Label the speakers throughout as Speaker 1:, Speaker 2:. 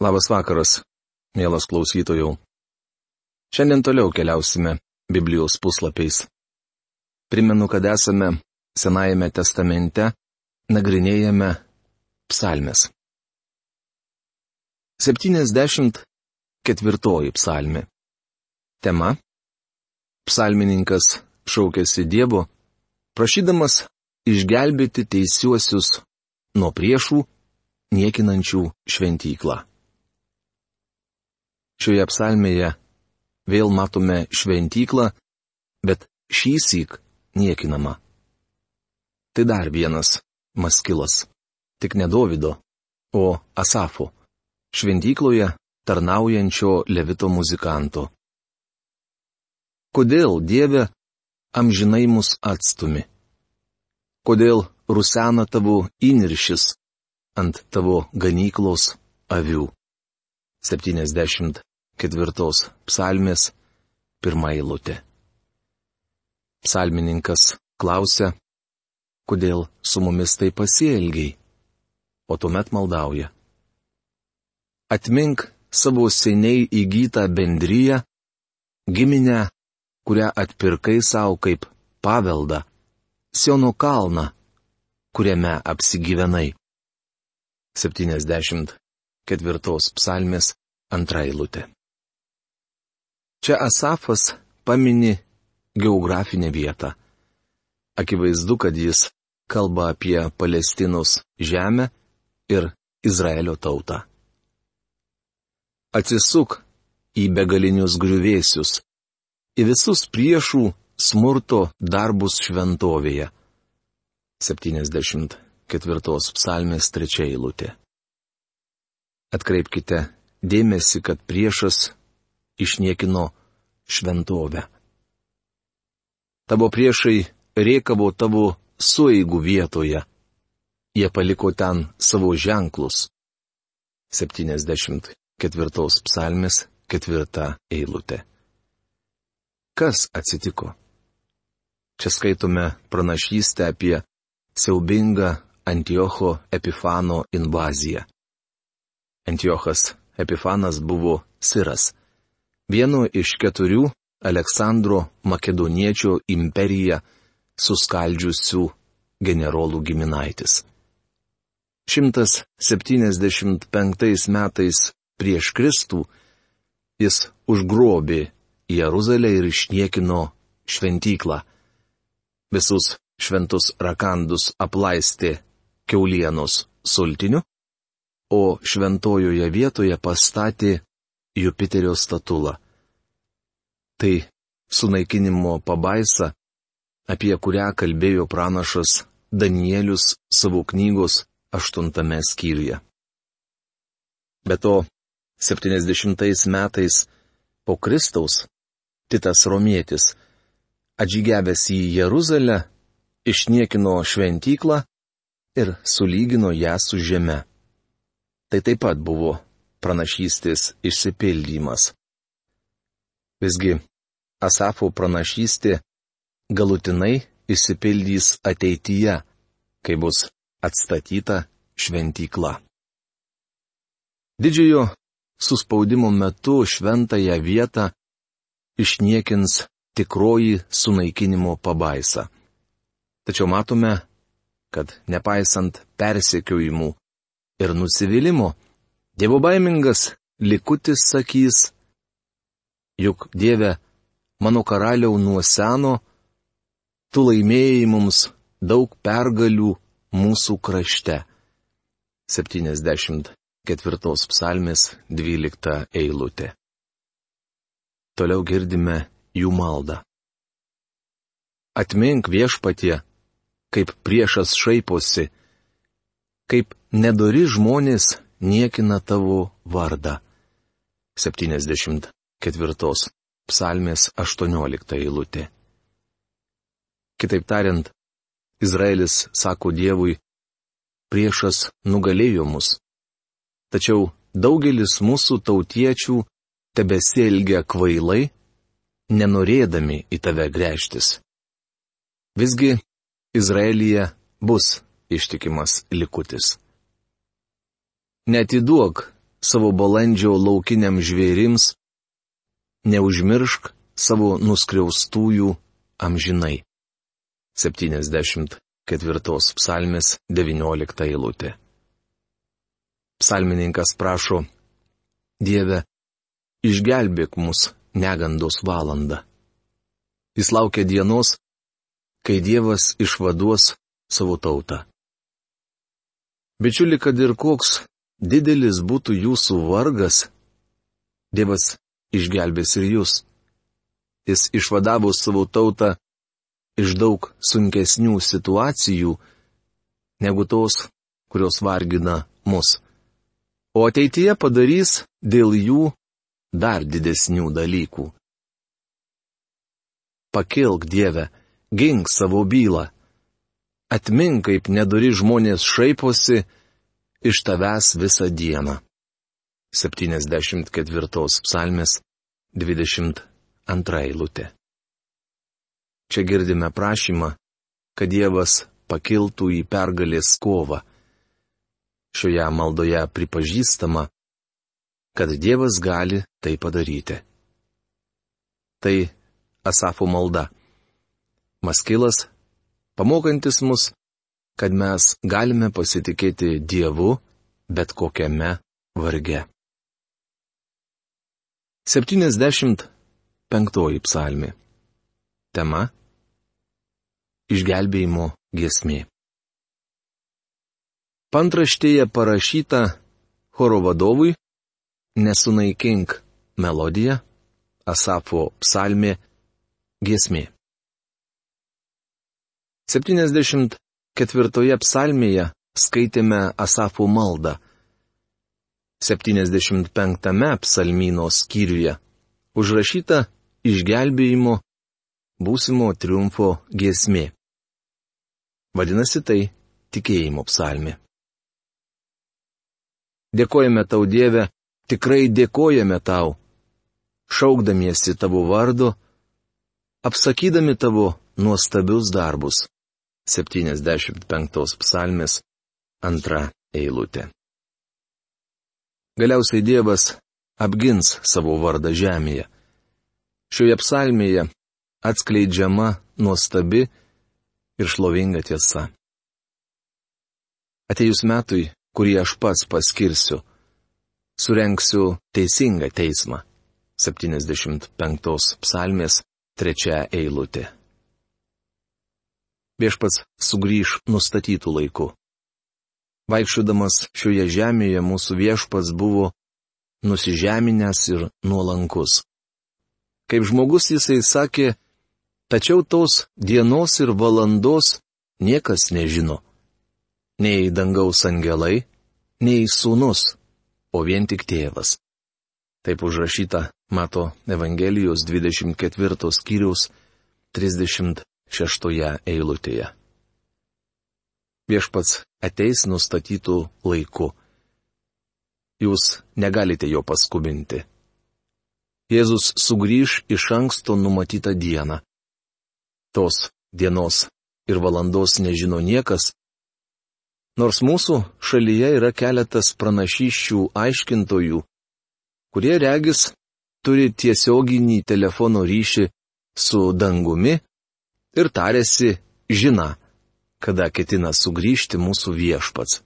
Speaker 1: Labas vakaras, mielas klausytojų. Šiandien toliau keliausime Biblijos puslapiais. Primenu, kad esame Senajame testamente, nagrinėjame psalmes. 74 psalmė. Tema. Psalmininkas šaukėsi Dievo, prašydamas išgelbėti teisiuosius nuo priešų, niekinančių šventyklą. Šioje psalmėje vėl matome šventyklą, bet šį syk niekinama. Tai dar vienas maskilas. Tik ne Dovido, o Asafo. Šventykloje tarnaujančio levito muzikanto. Kodėl Dieve amžinai mus atstumi? Kodėl rusena tavo įniršis ant tavo ganyklos avių? 74 psalmės pirmą eilutę. Psalmininkas klausia, kodėl su mumis tai pasielgiai, o tuomet maldauja. Atmink savo seniai įgytą bendryją, giminę, kurią atpirkai savo kaip paveldą Siono kalną, kuriame apsigyvenai. 74 psalmės antra eilutė. Čia Asafas pamini geografinę vietą. Akivaizdu, kad jis kalba apie Palestinos žemę ir Izraelio tautą. Atsisuk į begalinius griuvėsius, į visus priešų smurto darbus šventovėje. 74 psalmės 3 eilutė. Atkreipkite dėmesį, kad priešas išniekino šventovę. Tavo priešai riekavo tavo sueigų vietoje. Jie paliko ten savo ženklus. 74 psalmės 4 eilutė. Kas atsitiko? Čia skaitome pranašystę apie siaubingą Antiocho Epifano invaziją. Antiochas Epifanas buvo Siras, vienu iš keturių Aleksandro Makedoniečio imperiją suskaldžiusių generolų giminaitis. 175 metais prieš Kristų jis užgrobė Jeruzalę ir išniekino šventyklą visus šventus rakandus aplaistė keulienos sultiniu, o šventojoje vietoje pastatė Jupiterio statulą. Tai sunaikinimo pabaisa, apie kurią kalbėjo pranašas Danielius savo knygos aštuntame skyriuje. Be to, 70 metais po Kristaus Titas Romietis atžygiavęs į Jeruzalę, išniekino šventyklą ir sulygino ją su žeme. Tai taip pat buvo pranašystės išsipildymas. Visgi, Asafo pranašystė galutinai išsipildys ateityje, kai bus atstatyta šventykla. Didžiojo suspaudimo metu šventąją vietą išniekins tikroji sunaikinimo pabaisa. Tačiau matome, kad nepaisant persekiojimų ir nusivylimų, Dievo baimingas likutis sakys, juk Dieve, mano karaliau nuo seno, tu laimėjai mums daug pergalių mūsų krašte. 74 psalmės 12 eilutė. Toliau girdime jų maldą. Atmink viešpatie, kaip priešas šaiposi, kaip nedori žmonės niekina tavo vardą. 74 psalmės 18 eilutė. Kitaip tariant, Izraelis sako Dievui, priešas nugalėjo mus. Tačiau daugelis mūsų tautiečių tebesielgia kvailai nenorėdami į tave grėžtis. Visgi Izraelyje bus ištikimas likutis. Netiduok savo balandžio laukiniam žvėrims, neužmiršk savo nuskriaustųjų amžinai. 74 psalmės 19 eilutė. Psalmininkas prašo, Dieve, išgelbėk mus negandos valandą. Jis laukia dienos, kai Dievas išvaduos savo tautą. Bičiuli, kad ir koks didelis būtų jūsų vargas, Dievas išgelbės ir jūs. Jis išvadavo savo tautą iš daug sunkesnių situacijų, negu tos, kurios vargina mus. O ateityje padarys dėl jų dar didesnių dalykų. Pakilk Dieve, gink savo bylą. Atmink, kaip nedori žmonės šaiposi iš tavęs visą dieną. 74 psalmės 22 eilutė. Čia girdime prašymą, kad Dievas pakiltų į pergalės kovą. Šioje maldoje pripažįstama, kad Dievas gali tai padaryti. Tai Asafo malda. Maskilas pamokantis mus, kad mes galime pasitikėti Dievu bet kokiame varge. 75 psalmi. Tema - Išgelbėjimo giesmė. Pantraštėje parašyta choro vadovui Nesunaikink melodiją, Asafo psalmė, giesmė. 74 psalmėje skaitėme Asafų maldą. 75 psalmyno skyriuje užrašyta išgelbėjimo būsimo triumfo giesmė. Vadinasi tai tikėjimo psalmė. Dėkojame tau Dieve, tikrai dėkojame tau, šaukdamiesi tavo vardu, apsakydami tavo nuostabius darbus. 75 psalmės antra eilutė. Galiausiai Dievas apgins savo vardą žemėje. Šioje psalmėje atskleidžiama nuostabi ir šlovinga tiesa. Atejus metui, kurį aš pats paskirsiu, surenksiu teisingą teismą. 75 psalmės trečia eilutė viešpats sugrįž nustatytų laiku. Vaikščiodamas šioje žemėje mūsų viešpats buvo nusižeminęs ir nuolankus. Kaip žmogus jisai sakė, tačiau tos dienos ir valandos niekas nežino. Nei dangaus angelai, nei sūnus, o vien tik tėvas. Taip užrašyta Mato Evangelijos 24 skyriaus 30 šeštoje eilutėje. Viešpats ateis nustatytų laiku. Jūs negalite jo paskubinti. Jėzus sugrįž iš anksto numatytą dieną. Tos dienos ir valandos nežino niekas, nors mūsų šalyje yra keletas pranašyščių aiškintojų, kurie regis turi tiesioginį telefono ryšį su dangumi ir tarėsi žina, kada ketina sugrįžti mūsų viešpats.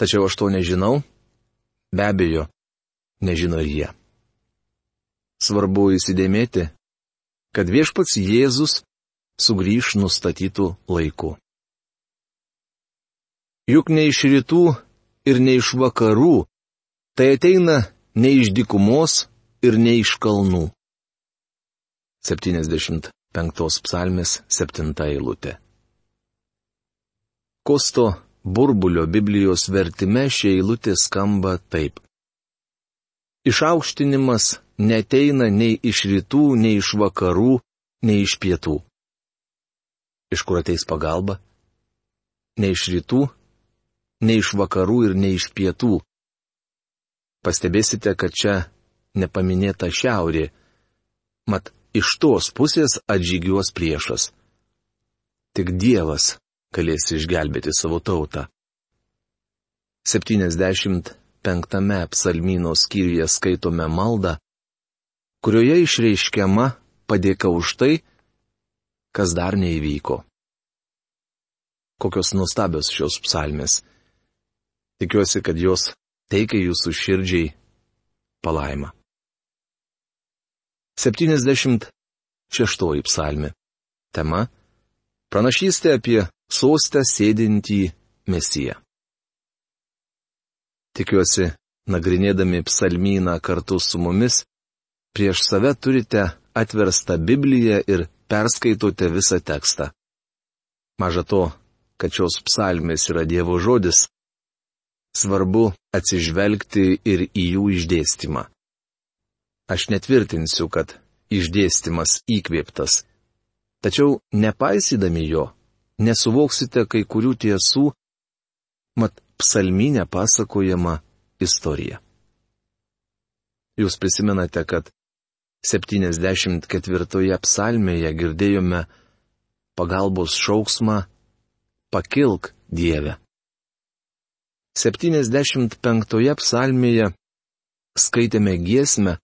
Speaker 1: Tačiau aš to nežinau, be abejo, nežino ir jie. Svarbu įsidėmėti, kad viešpats Jėzus sugrįž nustatytų laiku. Juk ne iš rytų ir ne iš vakarų, tai ateina ne iš dikumos ir ne iš kalnų. 70 penktos psalmės septinta eilutė. Kosto burbulio Biblijos vertime šie eilutė skamba taip. Išaukštinimas neteina nei iš rytų, nei iš vakarų, nei iš pietų. Iš kur ateis pagalba? Ne iš rytų, ne iš vakarų ir ne iš pietų. Pastebėsite, kad čia nepaminėta šiaurė. Mat, iš tos pusės atžygiuos priešas. Tik Dievas galės išgelbėti savo tautą. 75 psalmino skyriuje skaitome maldą, kurioje išreiškiama padėka už tai, kas dar neįvyko. Kokios nuostabios šios psalmės. Tikiuosi, kad jos teikia jūsų širdžiai palaimą. 76 psalmė. Tema - pranašystė apie sostę sėdintį mesiją. Tikiuosi, nagrinėdami psalmyną kartu su mumis, prieš save turite atverstą Bibliją ir perskaitote visą tekstą. Maža to, kad šios psalmės yra Dievo žodis, svarbu atsižvelgti ir į jų išdėstymą. Aš netvirtinsiu, kad išdėstymas įkvėptas. Tačiau nepaisydami jo, nesuvoksite kai kurių tiesų, mat psalminė pasakojama istorija. Jūs prisimenate, kad 74 psalmėje girdėjome pagalbos šauksmą Pakilk Dieve. 75 psalmėje skaitėme giesmę,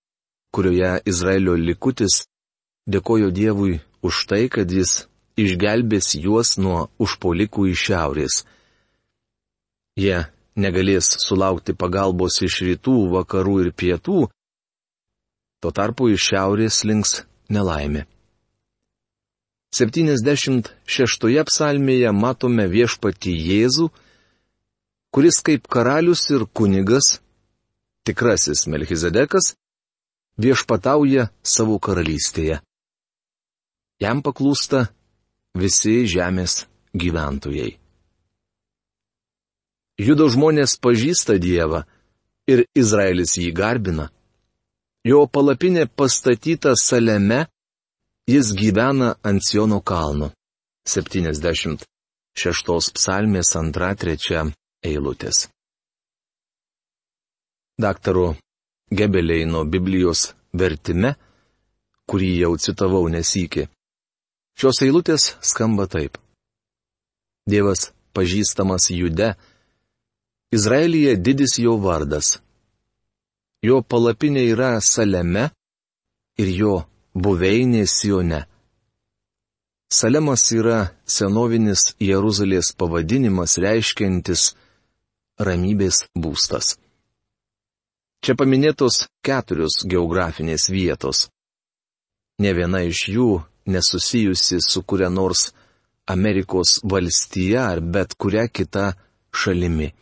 Speaker 1: kurioje Izraelio likutis dėkojo Dievui už tai, kad jis išgelbės juos nuo užpolikų iš šiaurės. Jie negalės sulaukti pagalbos iš rytų, vakarų ir pietų, tuo tarpu iš šiaurės links nelaimė. 76 psalmėje matome viešpati Jėzų, kuris kaip karalius ir kunigas, tikrasis Melchizedekas, viešpatauja savo karalystėje. Jam paklūsta visi žemės gyventojai. Judo žmonės pažįsta Dievą ir Izraelis jį garbina. Jo palapinė pastatyta Saleme, jis gyvena ant Siono kalno. 76 psalmės 2-3 eilutės. Daktaro Gebeleino Biblijos vertime, kurį jau citavau nesikį. Šios eilutės skamba taip. Dievas pažįstamas jude, Izraelyje didis jo vardas. Jo palapinė yra Saleme ir jo buveinė Sione. Salemas yra senovinis Jeruzalės pavadinimas reiškiantis ramybės būstas. Čia paminėtos keturios geografinės vietos. Ne viena iš jų nesusijusi su kuria nors Amerikos valstija ar bet kuria kita šalimi.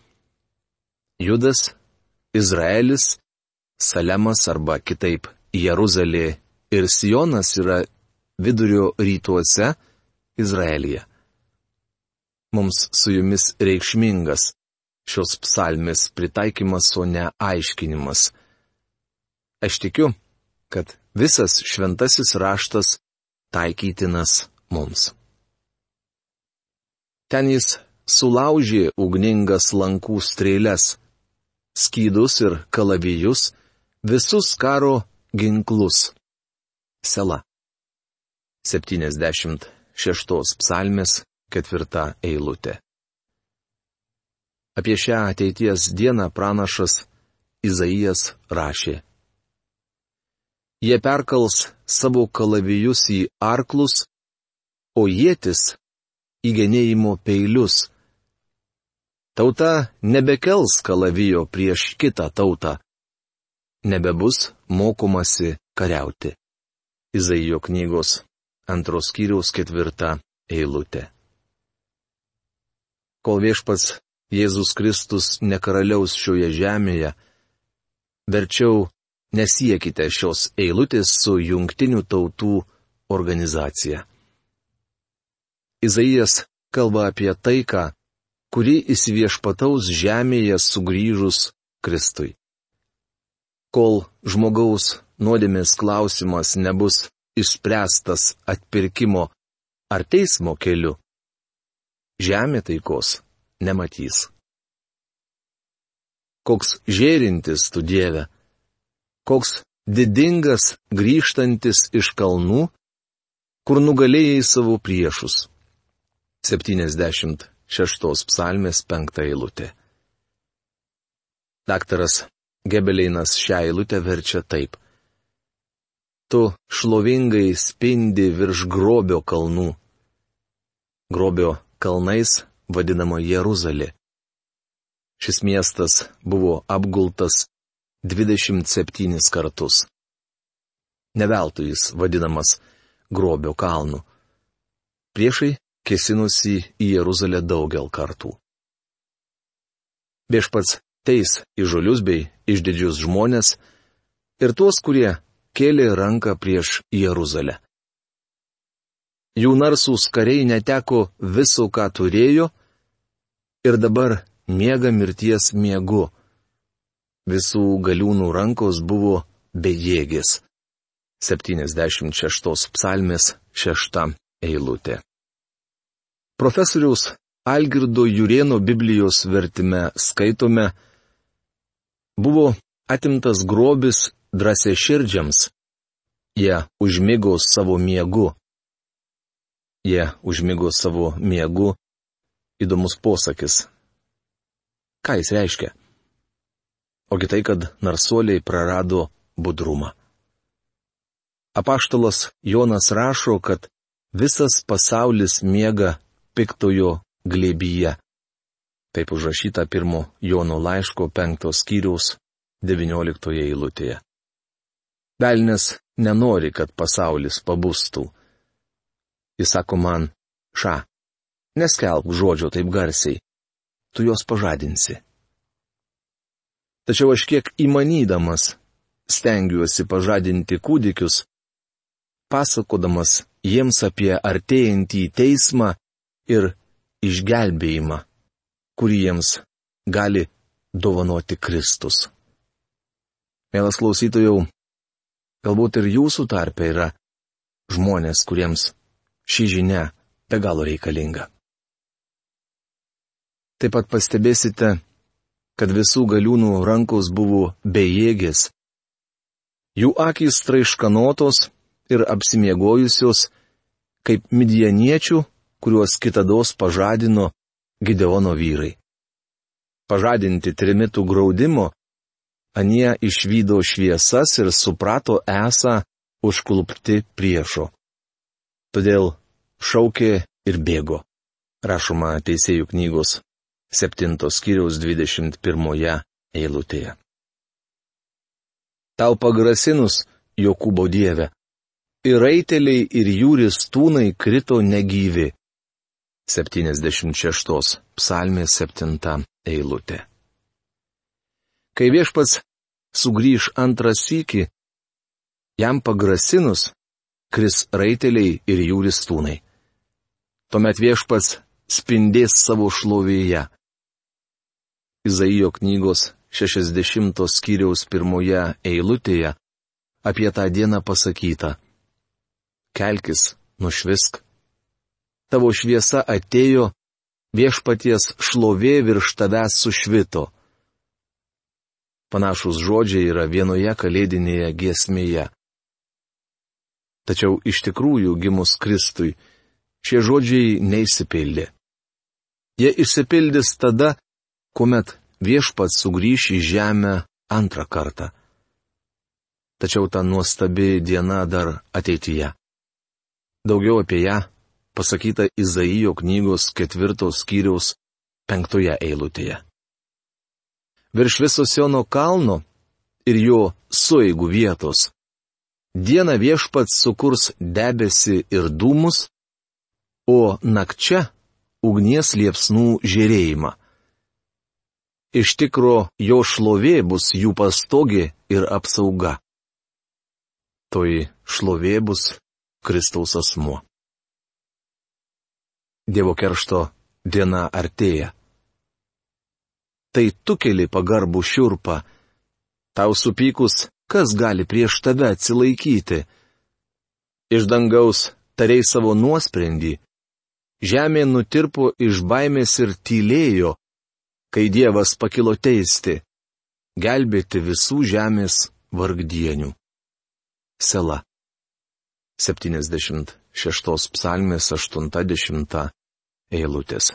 Speaker 1: Judas, Izraelis, Salemas arba kitaip Jeruzalė ir Sionas yra vidurio rytuose Izraelyje. Mums su jumis reikšmingas šios psalmės pritaikymas, o ne aiškinimas. Aš tikiu, kad visas šventasis raštas taikytinas mums. Ten jis sulaužė ugningas lankų strėlės skydus ir kalavijus, visus karo ginklus. Sela. 76 psalmės ketvirta eilutė. Apie šią ateities dieną pranašas Izaijas rašė. Jie perkals savo kalavijus į arklus, o jėtis į genėjimo peilius Tauta nebekels kalavijo prieš kitą tautą. Nebebus mokomasi kariauti. Izaijo knygos antros kiriaus ketvirta eilutė. Kol viešpats Jėzus Kristus nekaraliaus šioje žemėje, verčiau nesiekite šios eilutės su jungtinių tautų organizacija. Izaijas kalba apie taiką, kuri įsiviešpataus žemėje sugrįžus Kristui. Kol žmogaus nuodėmės klausimas nebus išspręstas atpirkimo ar teismo keliu, žemė taikos nematys. Koks žėrintis tu Dieve, koks didingas grįžtantis iš kalnų, kur nugalėjai savo priešus. 70 šeštos psalmės penktą eilutę. Daktaras Gebeleinas šią eilutę verčia taip. Tu šlovingai spindi virš grobio kalnų. Grobio kalnais vadinama Jeruzalė. Šis miestas buvo apgultas 27 kartus. Neveltui jis vadinamas grobio kalnu. Priešai kėsinusi į Jeruzalę daugel kartų. Viešpats teis įžolius bei išdidžius žmonės ir tuos, kurie kėlė ranką prieš Jeruzalę. Jų narsūs kariai neteko viso, ką turėjo, ir dabar miega mirties miegu. Visų galiūnų rankos buvo bejėgės. 76 psalmės 6 eilutė. Profesoriaus Algirdo Jurieno Biblijos vertime skaitome, buvo atimtas grobis drąsia širdžiams. Jie užmygo savo miegu. Jie užmygo savo miegu. Įdomus posakis. Ką jis reiškia? Ogi tai, kad narsuoliai prarado budrumą. Apaštalas Jonas rašo, kad visas pasaulis miega piktojo glėbyje. Taip užrašyta pirmo Jono laiško penktos skyriaus devynioliktoje eilutėje. Velnes nenori, kad pasaulis pabustų. Jis sako man, ša, neskelb žodžio taip garsiai, tu juos pažadinsi. Tačiau aš kiek įmanydamas stengiuosi pažadinti kūdikius, pasakodamas jiems apie artėjantį teismą ir išgelbėjimą, kurį jiems gali dovanoti Kristus. Mielas klausytojau, galbūt ir jūsų tarpe yra žmonės, kuriems ši žinia be galo reikalinga. Taip pat pastebėsite, kad visų galiūnų rankos buvo bejėgės. Jų akys traiškanotos ir apsimiegojusios, kaip midieniečių, kuriuos kitados pažadino Gideono vyrai. Pažadinti trimitų graudimo, anie išvydo šviesas ir suprato esą užklupti priešo. Todėl šaukė ir bėgo. Rašoma Teisėjų knygos 7 skyriaus 21 eilutėje. Tau pagrasinus, Jokūbo dieve, ir raiteliai ir jų ristūnai krito negyvi. 76 psalmė 7 eilutė. Kai viešpats sugrįž antrą sykį, jam pagrasinus, kris raiteliai ir jų ristūnai. Tuomet viešpats spindės savo šlovėje. Izaijo knygos 60 skyriaus pirmoje eilutėje apie tą dieną pasakyta. Kelkis, nušvisk, tavo šviesa atėjo, viešpaties šlovė virš tavęs sušvito. Panašus žodžiai yra vienoje kalėdinėje giesmėje. Tačiau iš tikrųjų gimus Kristui šie žodžiai neįsipildė. Jie išsipildys tada, kuomet viešpats sugrįš į žemę antrą kartą. Tačiau ta nuostabi diena dar ateityje. Daugiau apie ją pasakyta Izaijo knygos ketvirtos skyriaus penktoje eilutėje. Virš viso Siono kalno ir jo sueigų vietos. Diena viešpats sukurs debesi ir dūmus, o nakčia ugnies liepsnų žėrėjimą. Iš tikro jo šlovė bus jų pastogė ir apsauga. Toji šlovė bus Kristaus asmuo. Dievo keršto diena artėja. Tai tu keli pagarbų šiurpą. Tau supykus, kas gali prieš tave atsilaikyti? Iš dangaus tariai savo nuosprendį. Žemė nutirpo iš baimės ir tylėjo, kai Dievas pakilo teisti, gelbėti visų žemės vargdienių. Sela. 76 psalmės 80 eilutės.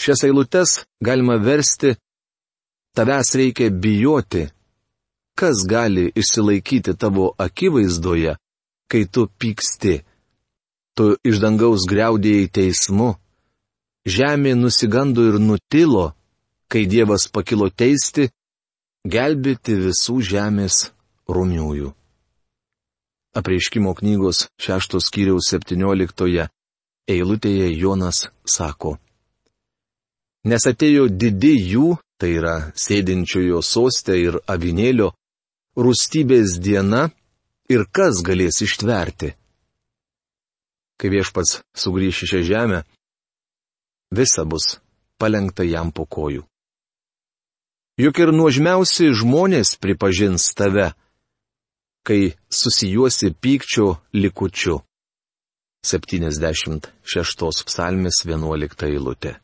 Speaker 1: Šias eilutes galima versti tavęs reikia bijoti. Kas gali išsilaikyti tavo akivaizdoje, kai tu pyksti? Tu iš dangaus greudėjai teismu. Žemė nusigando ir nutilo, kai Dievas pakilo teisti, gelbėti visų žemės rumiųjų. Apreiškimo knygos šeštos kiriaus septynioliktoje eilutėje Jonas sako. Nes atėjo didi jų, tai yra sėdinčiojo sostė ir avinėlio, rūstybės diena ir kas galės ištverti. Kai viešpats sugrįš į šią žemę, visa bus palengta jam po kojų. Juk ir nuožmiausi žmonės pripažins tave, kai susijuosi pykčio likučiu. 76 psalmis 11 eilutė.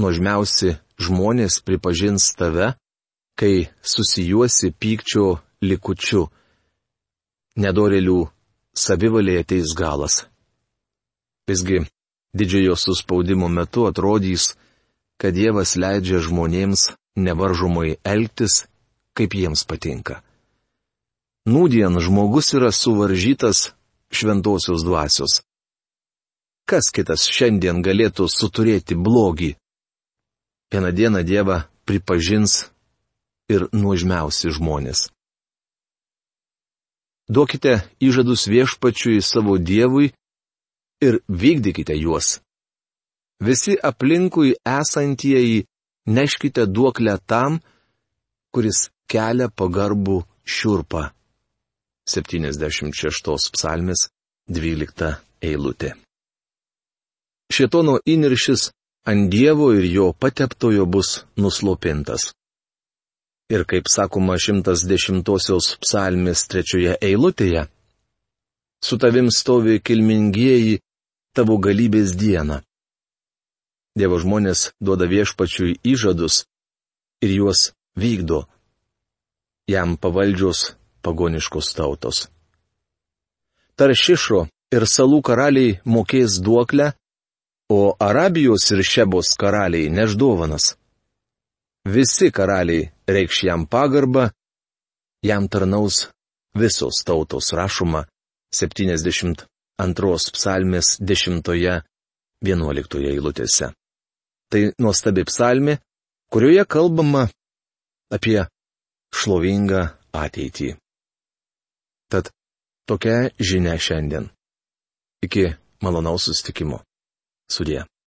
Speaker 1: Nuožmiausi žmonės pripažins tave, kai susijuosi pykčio likučiu. Nedorelių savivalė ateis galas. Visgi, didžiojo suspaudimo metu atrodys, kad Dievas leidžia žmonėms nevaržomai elgtis, kaip jiems patinka. Nūdien žmogus yra suvaržytas šventosios dvasios. Kas kitas šiandien galėtų suturėti blogį? Vieną dieną Dievą pripažins ir nuožmiausi žmonės. Duokite įžadus viešpačiui savo Dievui ir vykdykite juos. Visi aplinkui esantieji neškite duoklę tam, kuris kelia pagarbų šiurpą. 76 psalmis 12 eilutė. Šitono įniršis ant Dievo ir jo pateptojo bus nuslopintas. Ir kaip sakoma 110 psalmis 3 eilutėje, su tavim stovi kilmingieji tavo galybės diena. Dievo žmonės duoda viešpačiui įžadus ir juos vykdo. Jam pavaldžios pagoniškos tautos. Taršišo ir salų karaliai mokės duoklę, o Arabijos ir Šebos karaliai neš dovanas. Visi karaliai reikš jam pagarbą, jam tarnaus visos tautos rašoma 72 psalmės 10-11 eilutėse. Tai nuostabi psalmė, kurioje kalbama apie šlovingą ateitį. Tad tokia žinia šiandien. Iki malonaus sustikimo. Sudė.